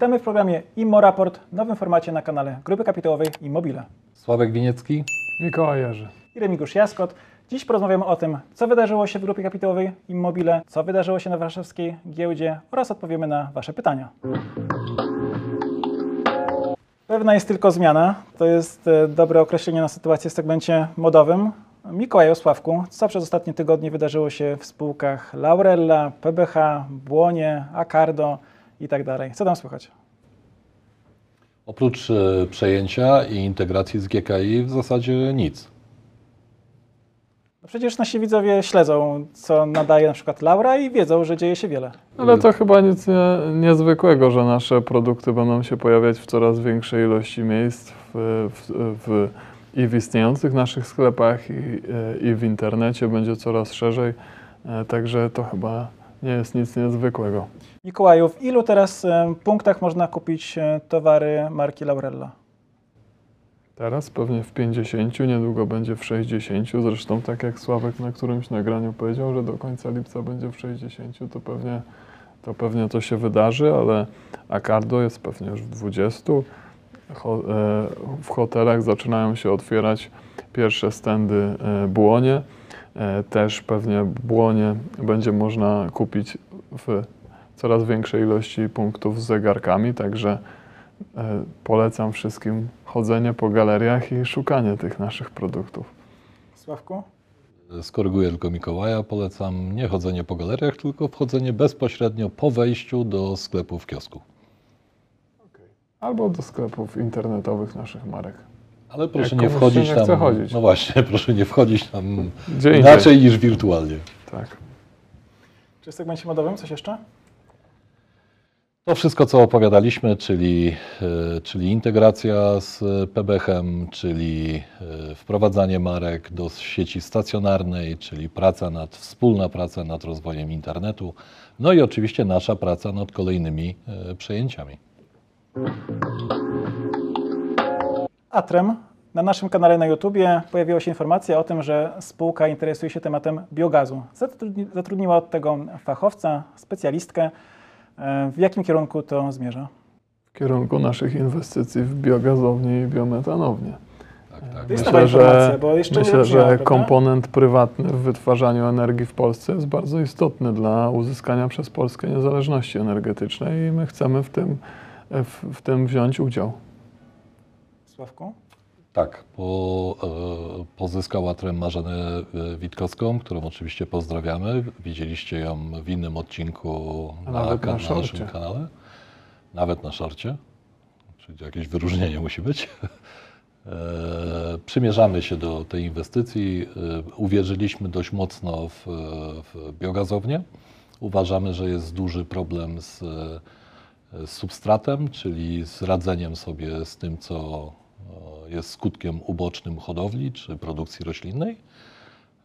Witamy w programie Immo Raport, nowym formacie na kanale Grupy Kapitałowej Immobile. Sławek Winiecki. Mikołaj Jerzy. I Remigiusz Jaskot. Dziś porozmawiamy o tym, co wydarzyło się w Grupie Kapitałowej Immobile, co wydarzyło się na warszawskiej giełdzie oraz odpowiemy na Wasze pytania. Pewna jest tylko zmiana. To jest e, dobre określenie na sytuację w segmencie modowym. Mikołaju Sławku, co przez ostatnie tygodnie wydarzyło się w spółkach Laurella, PBH, Błonie, Acardo i tak dalej? Co tam słychać? Oprócz e, przejęcia i integracji z GKI w zasadzie nic. No przecież nasi widzowie śledzą, co nadaje na przykład Laura i wiedzą, że dzieje się wiele. Ale to chyba nic nie, niezwykłego, że nasze produkty będą się pojawiać w coraz większej ilości miejsc w, w, w, i w istniejących naszych sklepach, i, e, i w internecie będzie coraz szerzej. E, Także to chyba nie jest nic niezwykłego. Mikołaju, w ilu teraz e, punktach można kupić e, towary marki Laurella? Teraz pewnie w 50, niedługo będzie w 60. Zresztą tak jak Sławek na którymś nagraniu powiedział, że do końca lipca będzie w 60, to pewnie to, pewnie to się wydarzy, ale Acardo jest pewnie już w 20. Ho, e, w hotelach zaczynają się otwierać pierwsze stędy błonie. E, też pewnie błonie będzie można kupić w coraz większej ilości punktów z zegarkami, także E, Polecam wszystkim chodzenie po galeriach i szukanie tych naszych produktów. Sławku? Skoryguję tylko Mikołaja. Polecam nie chodzenie po galeriach, tylko wchodzenie bezpośrednio po wejściu do sklepu w kiosku. Albo do sklepów internetowych naszych marek. Ale proszę nie wchodzić nie tam. chce chodzić. No właśnie, proszę nie wchodzić tam Gdzie inaczej niż wirtualnie. Tak. Czy w segmencie modowym coś jeszcze? To wszystko, co opowiadaliśmy, czyli, e, czyli integracja z PBH-em, czyli e, wprowadzanie marek do sieci stacjonarnej, czyli praca nad, wspólna praca nad rozwojem internetu, no i oczywiście nasza praca nad kolejnymi e, przejęciami. Atrem. Na naszym kanale na YouTubie pojawiła się informacja o tym, że spółka interesuje się tematem biogazu. Zatrudni- Zatrudniła od tego fachowca, specjalistkę. E, W jakim kierunku to zmierza? W kierunku naszych inwestycji w biogazownie i biometanownie. Tak, tak. Jeszcze nie myślę, że komponent prywatny w wytwarzaniu energii w Polsce jest bardzo istotny dla uzyskania przez Polskę niezależności energetycznej i my chcemy w tym, w, w tym wziąć udział. Sławku? Tak, po, e, pozyskał Atrem Marzenę e, Witkowską, którą oczywiście pozdrawiamy. Widzieliście ją w innym odcinku na, na na naszym kanale. Nawet na szorcie, czyli jakieś wyróżnienie musi być. E, Przymierzamy się do tej inwestycji. E, Uwierzyliśmy dość mocno w, w biogazownię. Uważamy, że jest duży problem z, e, z substratem, czyli z radzeniem sobie z tym, co e, jest skutkiem ubocznym hodowli czy produkcji roślinnej.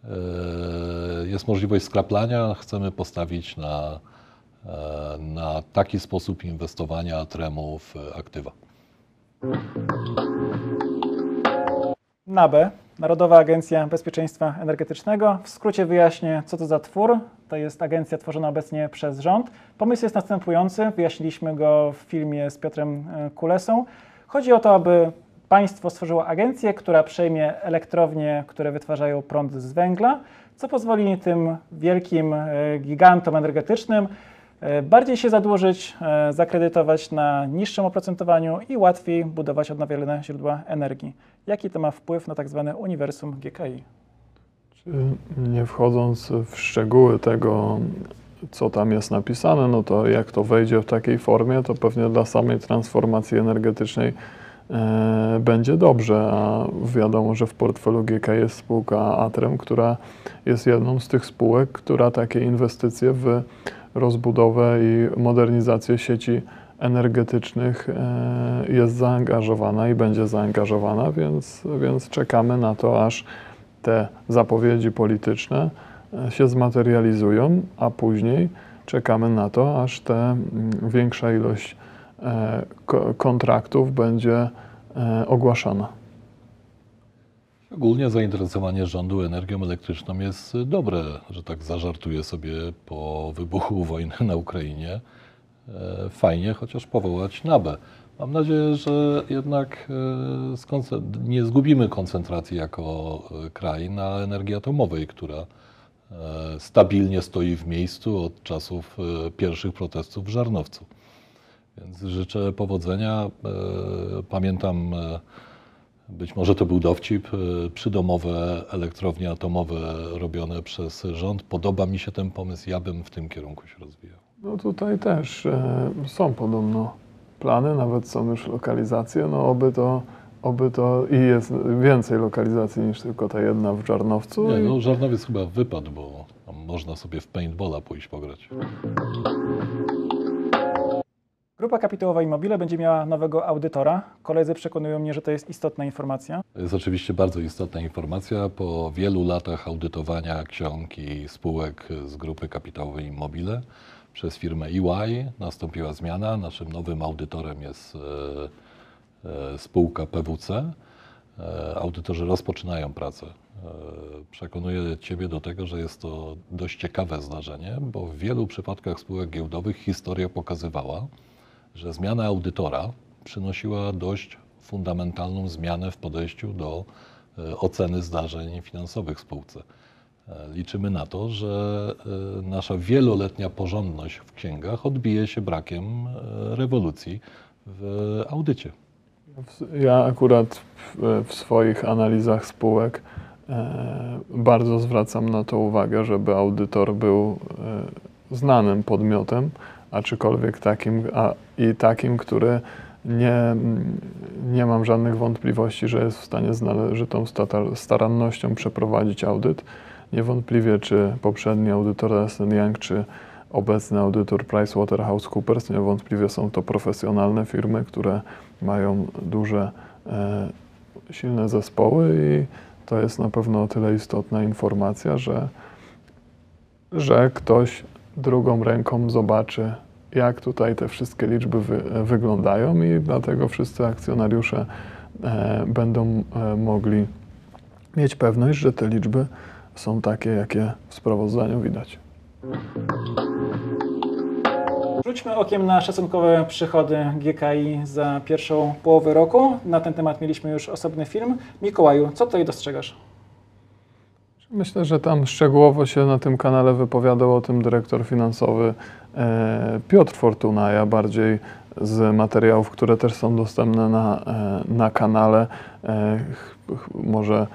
E, Jest możliwość skraplania. Chcemy postawić na, e, na taki sposób inwestowania tremu w aktywa. NABE, Narodowa Agencja Bezpieczeństwa Energetycznego. W skrócie wyjaśnię, co to za twór. To jest agencja tworzona obecnie przez rząd. Pomysł jest następujący. Wyjaśniliśmy go w filmie z Piotrem e, Kulesą. Chodzi o to, aby państwo stworzyło agencję, która przejmie elektrownie, które wytwarzają prąd z węgla, co pozwoli tym wielkim e, gigantom energetycznym e, bardziej się zadłużyć, e, zakredytować na niższym oprocentowaniu i łatwiej budować odnawialne źródła energii. Jaki to ma wpływ na tak zwane uniwersum GKI? Nie wchodząc w szczegóły tego, co tam jest napisane, no to jak to wejdzie w takiej formie, to pewnie dla samej transformacji energetycznej e, będzie dobrze, a wiadomo, że w portfelu GK jest spółka Atrem, która jest jedną z tych spółek, która takie inwestycje w rozbudowę i modernizację sieci energetycznych e, jest zaangażowana i będzie zaangażowana, więc, więc czekamy na to, aż te zapowiedzi polityczne e, się zmaterializują, a później czekamy na to, aż mm, większa ilość kontraktów będzie e, ogłaszana. Ogólnie zainteresowanie rządu energią elektryczną jest dobre, że tak zażartuję sobie po wybuchu wojny na Ukrainie. e, fajnie chociaż powołać NABE. Mam nadzieję, że jednak e, nie zgubimy koncentracji jako e, kraj na energii atomowej, która e, stabilnie stoi w miejscu od czasów e, pierwszych protestów w Żarnowcu. Więc życzę powodzenia. E, Pamiętam, e, być może to był dowcip, e, przydomowe elektrownie atomowe robione przez rząd. Podoba mi się ten pomysł, ja bym w tym kierunku się rozwijał. No tutaj też są podobno plany, nawet są już lokalizacje, no oby to, oby to i jest więcej lokalizacji niż tylko ta jedna w Żarnowcu. Nie, no Żarnowiec chyba wypadł, bo można sobie w paintballa pójść pograć. Grupa kapitałowa Immobile będzie miała nowego audytora. Koledzy przekonują mnie, że to jest istotna informacja. To jest oczywiście bardzo istotna informacja. Po wielu latach audytowania ksiąg i spółek z grupy kapitałowej Immobile przez firmę EY nastąpiła zmiana. Naszym nowym audytorem jest e, e, spółka PWC. E, Audytorzy rozpoczynają pracę. Przekonuję Ciebie do tego, że jest to dość ciekawe zdarzenie, bo w wielu przypadkach spółek giełdowych historia pokazywała, że zmiana audytora przynosiła dość fundamentalną zmianę w podejściu do e, oceny zdarzeń finansowych w spółce. E, Liczymy na to, że e, nasza wieloletnia porządność w księgach odbije się brakiem rewolucji w audycie. W- Ja akurat w, swoich analizach spółek bardzo zwracam na to uwagę, żeby audytor był znanym podmiotem, aczkolwiek takim, a, i takim, który nie, nie mam żadnych wątpliwości, że jest w stanie z należytą starannością przeprowadzić audyt. Niewątpliwie, czy poprzedni audytor Ernst Young, czy obecny audytor PricewaterhouseCoopers, niewątpliwie są to profesjonalne firmy, które mają duże, e, silne zespoły i to jest na pewno o tyle istotna informacja, że, że ktoś drugą ręką zobaczy, jak tutaj te wszystkie liczby wy, wyglądają i dlatego wszyscy akcjonariusze e, będą e, mogli mieć pewność, że te liczby są takie, jakie w sprawozdaniu widać. Rzućmy okiem na szacunkowe przychody GKI za pierwszą połowę roku. Na ten temat mieliśmy już osobny film. Mikołaju, co tutaj dostrzegasz? Myślę, że tam szczegółowo się na tym kanale wypowiadał o tym dyrektor finansowy Piotr Fortuna. Ja bardziej z materiałów, które też są dostępne na, e, na kanale, e, może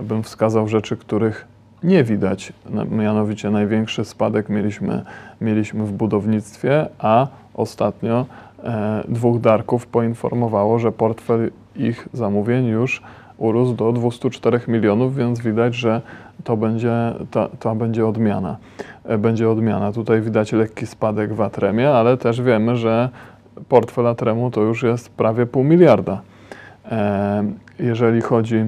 bym wskazał rzeczy, których nie widać. Mianowicie największy spadek mieliśmy, mieliśmy w budownictwie, a ostatnio e, dwóch Darków poinformowało, że portfel ich zamówień już urósł do 204 milionów, więc widać, że to będzie, ta, to będzie odmiana. E, Będzie odmiana. Tutaj widać lekki spadek w Atremie, ale też wiemy, że portfel Atremu to już jest prawie pół miliarda. E, Jeżeli chodzi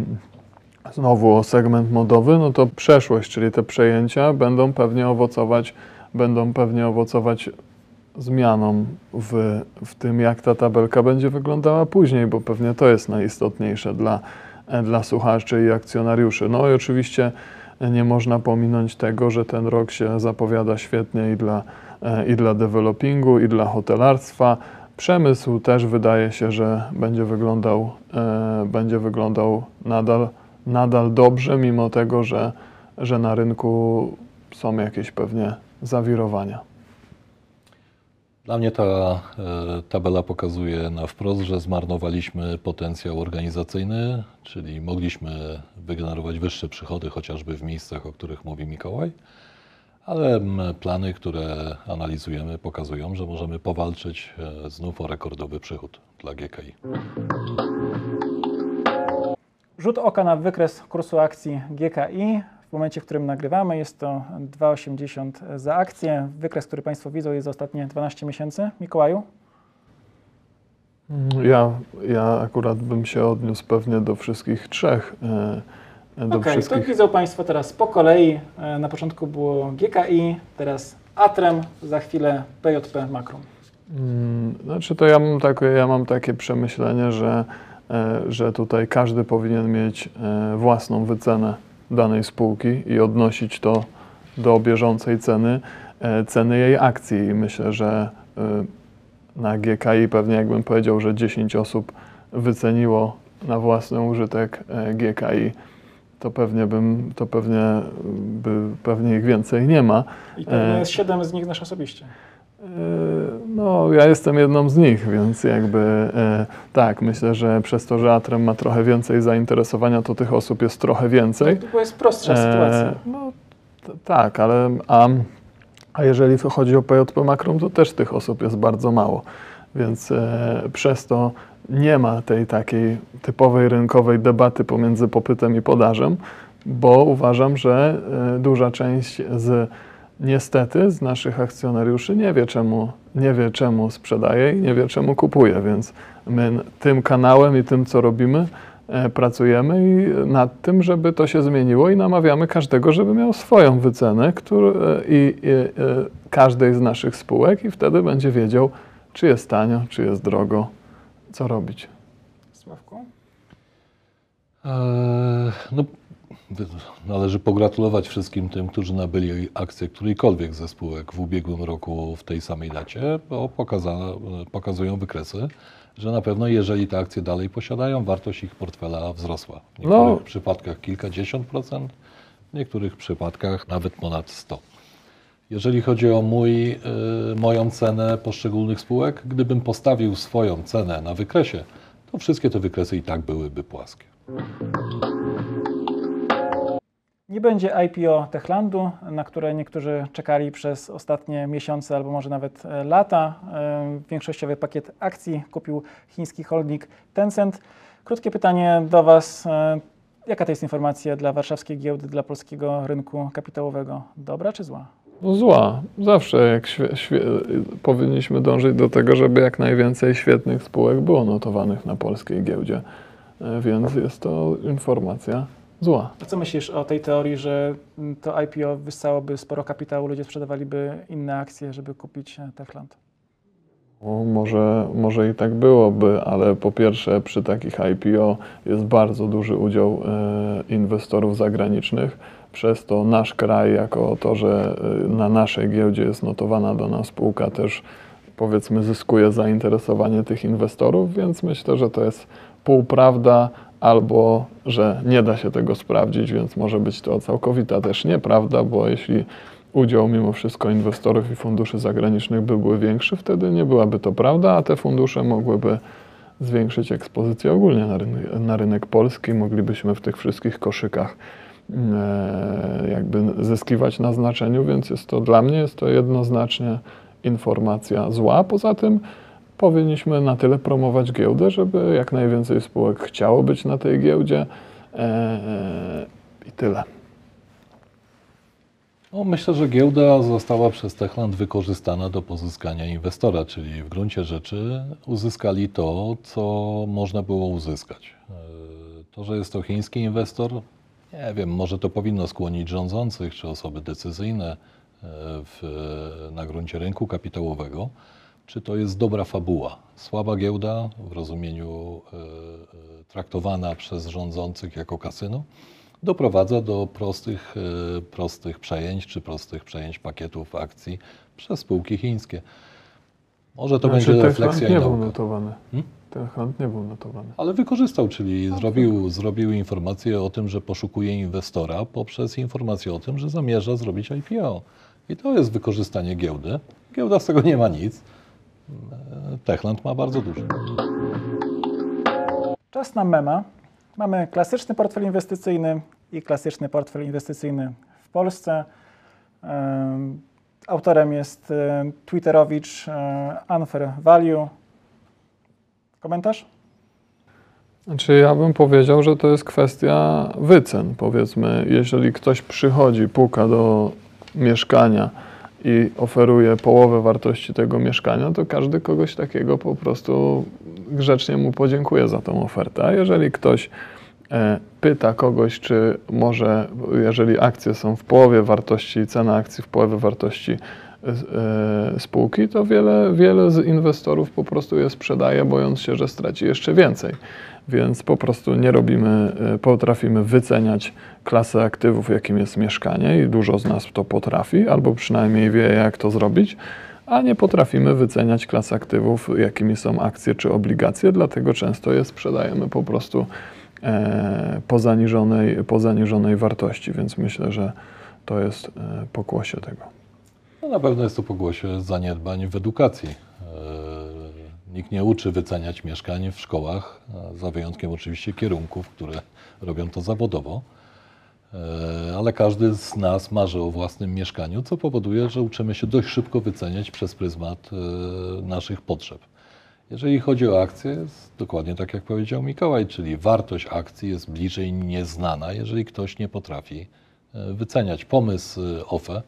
znowu o segment modowy, no to przeszłość, czyli te przejęcia będą pewnie owocować, będą pewnie owocować zmianą w, w tym, jak ta tabelka będzie wyglądała później, bo pewnie to jest najistotniejsze dla, dla słuchaczy i akcjonariuszy. No i oczywiście nie można pominąć tego, że ten rok się zapowiada świetnie i dla, e, i dla developingu, i dla hotelarstwa. Przemysł też wydaje się, że będzie wyglądał, e, będzie wyglądał nadal, nadal dobrze, mimo tego, że, że na rynku są jakieś pewnie zawirowania. Dla mnie ta e, tabela pokazuje na wprost, że zmarnowaliśmy potencjał organizacyjny, czyli mogliśmy wygenerować wyższe przychody chociażby w miejscach, o których mówi Mikołaj, ale plany, które analizujemy, pokazują, że możemy powalczyć e, znów o rekordowy przychód dla GKI. Rzut oka na wykres kursu akcji GKI. W momencie, w którym nagrywamy, jest to 2,80 za akcję. Wykres, który Państwo widzą, jest za ostatnie 12 miesięcy. Mikołaju? Ja, ja akurat bym się odniósł pewnie do wszystkich trzech. e, Do Okej, to wszystkich. widzą Państwo teraz po kolei. E, Na początku było GKI, teraz Atrem, za chwilę PJP Makrum. Mm, Znaczy to ja mam takie, ja mam takie przemyślenie, że, e, że tutaj każdy powinien mieć e, własną wycenę danej spółki i odnosić to do bieżącej ceny, e, ceny jej akcji. I myślę, że y, na GKI pewnie jakbym powiedział, że 10 osób wyceniło na własny użytek e, GKI, to pewnie bym, to pewnie by, pewnie ich więcej nie ma. I pewnie E, jest siedem z nich nasz osobiście. No, ja jestem jedną z nich, więc jakby e, tak, myślę, że przez to, że Atrem ma trochę więcej zainteresowania, to tych osób jest trochę więcej. To jest prostsza sytuacja. E, no t- tak, ale a, a jeżeli chodzi o PJP Makrum, to też tych osób jest bardzo mało. Więc e, przez to nie ma tej takiej typowej rynkowej debaty pomiędzy popytem i podażem, bo uważam, że e, duża część z niestety z naszych akcjonariuszy nie wie czemu, nie wie czemu sprzedaje i nie wie czemu kupuje, więc my tym kanałem i tym co robimy e, pracujemy i nad tym, żeby to się zmieniło i namawiamy każdego, żeby miał swoją wycenę który, e, i, i e, każdej z naszych spółek i wtedy będzie wiedział, czy jest tanio, czy jest drogo, co robić. Sławku? Eee, No, należy pogratulować wszystkim tym, którzy nabyli akcje którejkolwiek ze spółek w ubiegłym roku w tej samej dacie, bo pokaza, pokazują wykresy, że na pewno jeżeli te akcje dalej posiadają, wartość ich portfela wzrosła. W niektórych No. przypadkach kilkadziesiąt procent, w niektórych przypadkach nawet ponad 100. Jeżeli chodzi o mój, y, moją cenę poszczególnych spółek, gdybym postawił swoją cenę na wykresie, to wszystkie te wykresy i tak byłyby płaskie. Nie będzie IPO Techlandu, na które niektórzy czekali przez ostatnie miesiące albo może nawet e, lata. E, Większościowy pakiet akcji kupił chiński holding Tencent. Krótkie pytanie do Was. E, Jaka to jest informacja dla warszawskiej giełdy, dla polskiego rynku kapitałowego? Dobra czy zła? No zła. Zawsze jak powinniśmy dążyć do tego, żeby jak najwięcej świetnych spółek było notowanych na polskiej giełdzie. Więc jest to informacja zła. A co myślisz o tej teorii, że to IPO wyssałoby sporo kapitału, ludzie sprzedawaliby inne akcje, żeby kupić e, Techland? Może, może i tak byłoby, ale po pierwsze przy takich IPO jest bardzo duży udział e, inwestorów zagranicznych. Przez to nasz kraj, jako to, że e, na naszej giełdzie jest notowana do nas spółka, też powiedzmy zyskuje zainteresowanie tych inwestorów, więc myślę, że to jest półprawda albo że nie da się tego sprawdzić, więc może być to całkowita też nieprawda, bo jeśli udział mimo wszystko inwestorów i funduszy zagranicznych by był większy, wtedy nie byłaby to prawda, a te fundusze mogłyby zwiększyć ekspozycję ogólnie na rynek, na rynek polski, moglibyśmy w tych wszystkich koszykach e, jakby zyskiwać na znaczeniu, więc jest to dla mnie jest to jednoznacznie informacja zła. Poza tym powinniśmy na tyle promować giełdę, żeby jak najwięcej spółek chciało być na tej giełdzie e, e, i tyle. No, myślę, że giełda została przez Techland wykorzystana do pozyskania inwestora, czyli w gruncie rzeczy uzyskali to, co można było uzyskać. E, To, że jest to chiński inwestor, nie wiem, może to powinno skłonić rządzących czy osoby decyzyjne w, na gruncie rynku kapitałowego, czy to jest dobra fabuła. Słaba giełda w rozumieniu e, e, traktowana przez rządzących jako kasyno doprowadza do prostych, e, prostych przejęć czy prostych przejęć pakietów akcji przez spółki chińskie. Może to Znaczy, będzie refleksja i nie był notowany. Hmm? Techland nie był notowany. Ale wykorzystał, czyli zrobił, zrobił informację o tym, że poszukuje inwestora poprzez informację o tym, że zamierza zrobić IPO. I to jest wykorzystanie giełdy. Giełda z tego nie ma nic. Techland ma bardzo dużo. Czas na mema. Mamy klasyczny portfel inwestycyjny i klasyczny portfel inwestycyjny w Polsce. Em, Autorem jest e, Twitterowicz e, Unfair Value. Komentarz? Znaczy ja bym powiedział, że to jest kwestia wycen. Powiedzmy, jeżeli ktoś przychodzi, puka do mieszkania i oferuje połowę wartości tego mieszkania, to każdy kogoś takiego po prostu grzecznie mu podziękuje za tą ofertę. A jeżeli ktoś e, pyta kogoś, czy może, jeżeli akcje są w połowie wartości, cena akcji w połowie wartości spółki, to wiele, wiele z inwestorów po prostu je sprzedaje, bojąc się, że straci jeszcze więcej. Więc po prostu nie robimy, e, potrafimy wyceniać klasę aktywów, jakim jest mieszkanie i dużo z nas to potrafi, albo przynajmniej wie, jak to zrobić. a nie potrafimy wyceniać klas aktywów, jakimi są akcje czy obligacje, dlatego często je sprzedajemy po prostu e, po, zaniżonej, po zaniżonej wartości, więc myślę, że to jest e, pokłosie tego. No na pewno jest to pogłosie zaniedbań w edukacji. E, Nikt nie uczy wyceniać mieszkań w szkołach, e, za wyjątkiem oczywiście kierunków, które robią to zawodowo. E, Ale każdy z nas marzy o własnym mieszkaniu, co powoduje, że uczymy się dość szybko wyceniać przez pryzmat naszych potrzeb. Jeżeli chodzi o akcje, jest dokładnie tak jak powiedział Mikołaj, czyli wartość akcji jest bliżej nieznana, jeżeli ktoś nie potrafi wyceniać. Pomysł OFE,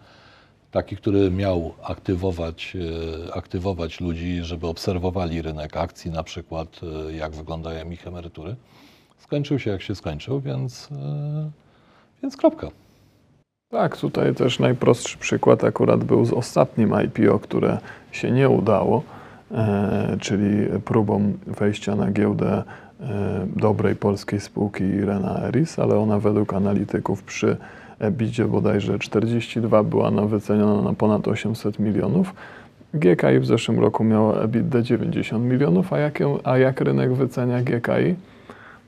taki, który miał aktywować, e, aktywować ludzi, żeby obserwowali rynek akcji, na przykład e, jak wyglądają ich emerytury, skończył się jak się skończył, więc, e, więc kropka. Tak, tutaj też najprostszy przykład akurat był z ostatnim IPO, które się nie udało, czyli próbą wejścia na giełdę dobrej polskiej spółki Irena Eris, ale ona według analityków przy EBITdzie bodajże 42 była na wyceniona na ponad 800 milionów. GKI w zeszłym roku miało EBITDA 90 milionów, a jak, a jak rynek wycenia GKI,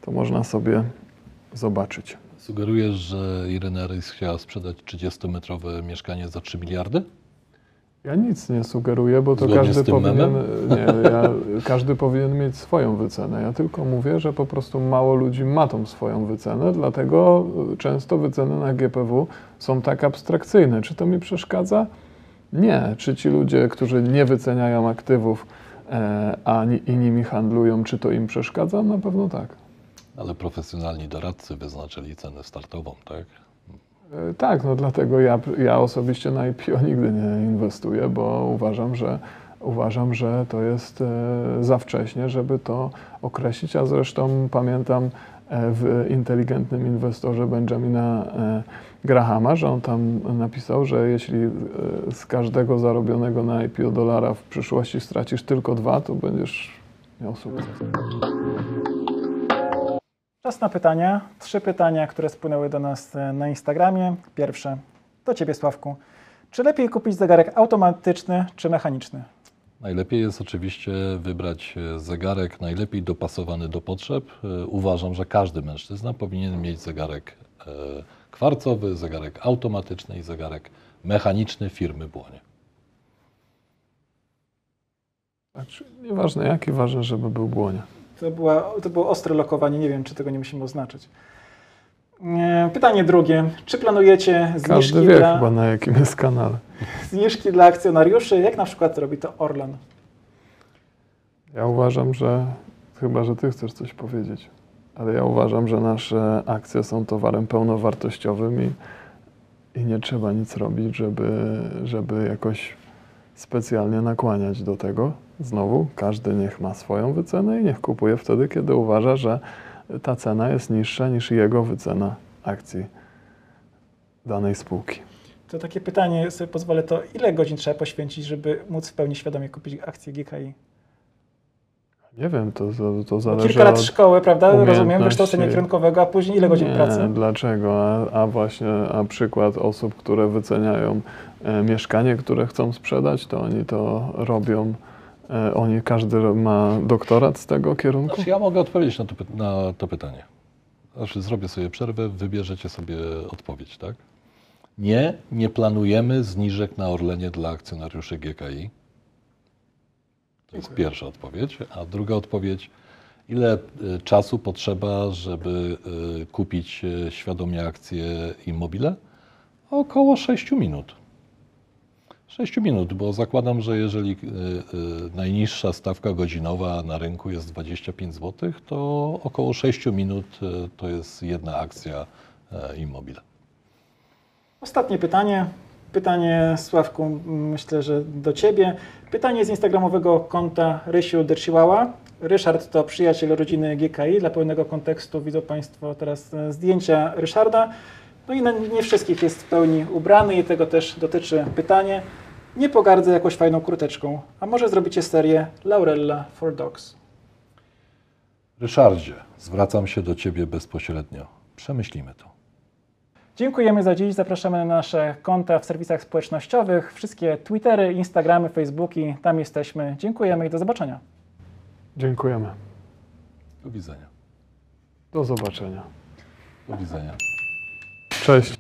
to można sobie zobaczyć. Sugerujesz, że Irena Rys chciała sprzedać 30-metrowe mieszkanie za 3 miliardy? Ja nic nie sugeruję, bo to Zgodnie każdy powinien, nie, ja, każdy powinien mieć swoją wycenę. Ja tylko mówię, że po prostu mało ludzi ma tą swoją wycenę, dlatego y, często wyceny na GPW są tak abstrakcyjne. Czy to mi przeszkadza? Nie. Czy ci ludzie, którzy nie wyceniają aktywów, e, a ni, i nimi handlują, czy to im przeszkadza? Na pewno tak. Ale profesjonalni doradcy wyznaczyli cenę startową, tak? E, Tak, no dlatego ja, ja osobiście na IPO nigdy nie inwestuję, bo uważam, że uważam, że to jest e, za wcześnie, żeby to określić, a zresztą pamiętam e, w inteligentnym inwestorze Benjamina Grahama, że on tam napisał, że jeśli z każdego zarobionego na IPO dolara w przyszłości stracisz tylko dwa, to będziesz miał sukces. Czas na pytania. Trzy pytania, które spłynęły do nas e, na Instagramie. Pierwsze do Ciebie, Sławku. Czy lepiej kupić zegarek automatyczny czy mechaniczny? Najlepiej jest oczywiście wybrać e, zegarek najlepiej dopasowany do potrzeb. E, Uważam, że każdy mężczyzna powinien mieć zegarek kwarcowy, zegarek automatyczny i zegarek mechaniczny firmy Błonie. Znaczy, nieważne jaki, ważne, żeby był błonie. To, była, to było ostre lokowanie, nie wiem, czy tego nie musimy oznaczyć. E, Pytanie drugie. Czy planujecie Każdy zniżki wie dla, chyba na jakim jest kanale. zniżki dla akcjonariuszy, jak na przykład robi to Orlen? Ja uważam, że chyba, że ty chcesz coś powiedzieć, ale ja uważam, że nasze akcje są towarem pełnowartościowym i, i nie trzeba nic robić, żeby, żeby jakoś specjalnie nakłaniać do tego. Znowu, każdy niech ma swoją wycenę i niech kupuje wtedy, kiedy uważa, że ta cena jest niższa niż jego wycena akcji danej spółki. To takie pytanie, sobie pozwolę, to ile godzin trzeba poświęcić, żeby móc w pełni świadomie kupić akcję GKI? Nie wiem, to, to, to Bo zależy kilka lat szkoły, prawda? Rozumiem, wykształcenie kierunkowego, a później ile godzin nie, pracy? Dlaczego? A, a właśnie, a przykład osób, które wyceniają e, mieszkanie, które chcą sprzedać, to oni to robią. E, oni, każdy ma doktorat z tego kierunku? Znaczy, ja mogę odpowiedzieć na to, na to pytanie. Znaczy, zrobię sobie przerwę, wybierzecie sobie odpowiedź, tak? Nie, nie planujemy zniżek na Orlenie dla akcjonariuszy GKI. To jest Dziękuję. pierwsza odpowiedź. A druga odpowiedź, ile y, czasu potrzeba, żeby y, kupić świadomie akcję Immobile? Około 6 minut. 6 minut, bo zakładam, że jeżeli y, y, najniższa stawka godzinowa na rynku jest 25 zł, to około 6 minut y, to jest jedna akcja Immobile. Ostatnie pytanie. Pytanie, Sławku, myślę, że do Ciebie. Pytanie z instagramowego konta Rysiu Dersiłała. Ryszard to przyjaciel rodziny GKI. Dla pełnego kontekstu widzą Państwo teraz e, zdjęcia Ryszarda. No i na nie wszystkich jest w pełni ubrany i tego też dotyczy pytanie. Nie pogardzę jakąś fajną kurteczką. A może zrobicie serię Laurella for Dogs? Ryszardzie, zwracam się do Ciebie bezpośrednio. Przemyślimy to. Dziękujemy za dziś. Zapraszamy na nasze konta w serwisach społecznościowych, wszystkie Twittery, Instagramy, Facebooki. Tam jesteśmy. Dziękujemy i do zobaczenia. Dziękujemy. Do widzenia. Do zobaczenia. Do widzenia. Cześć.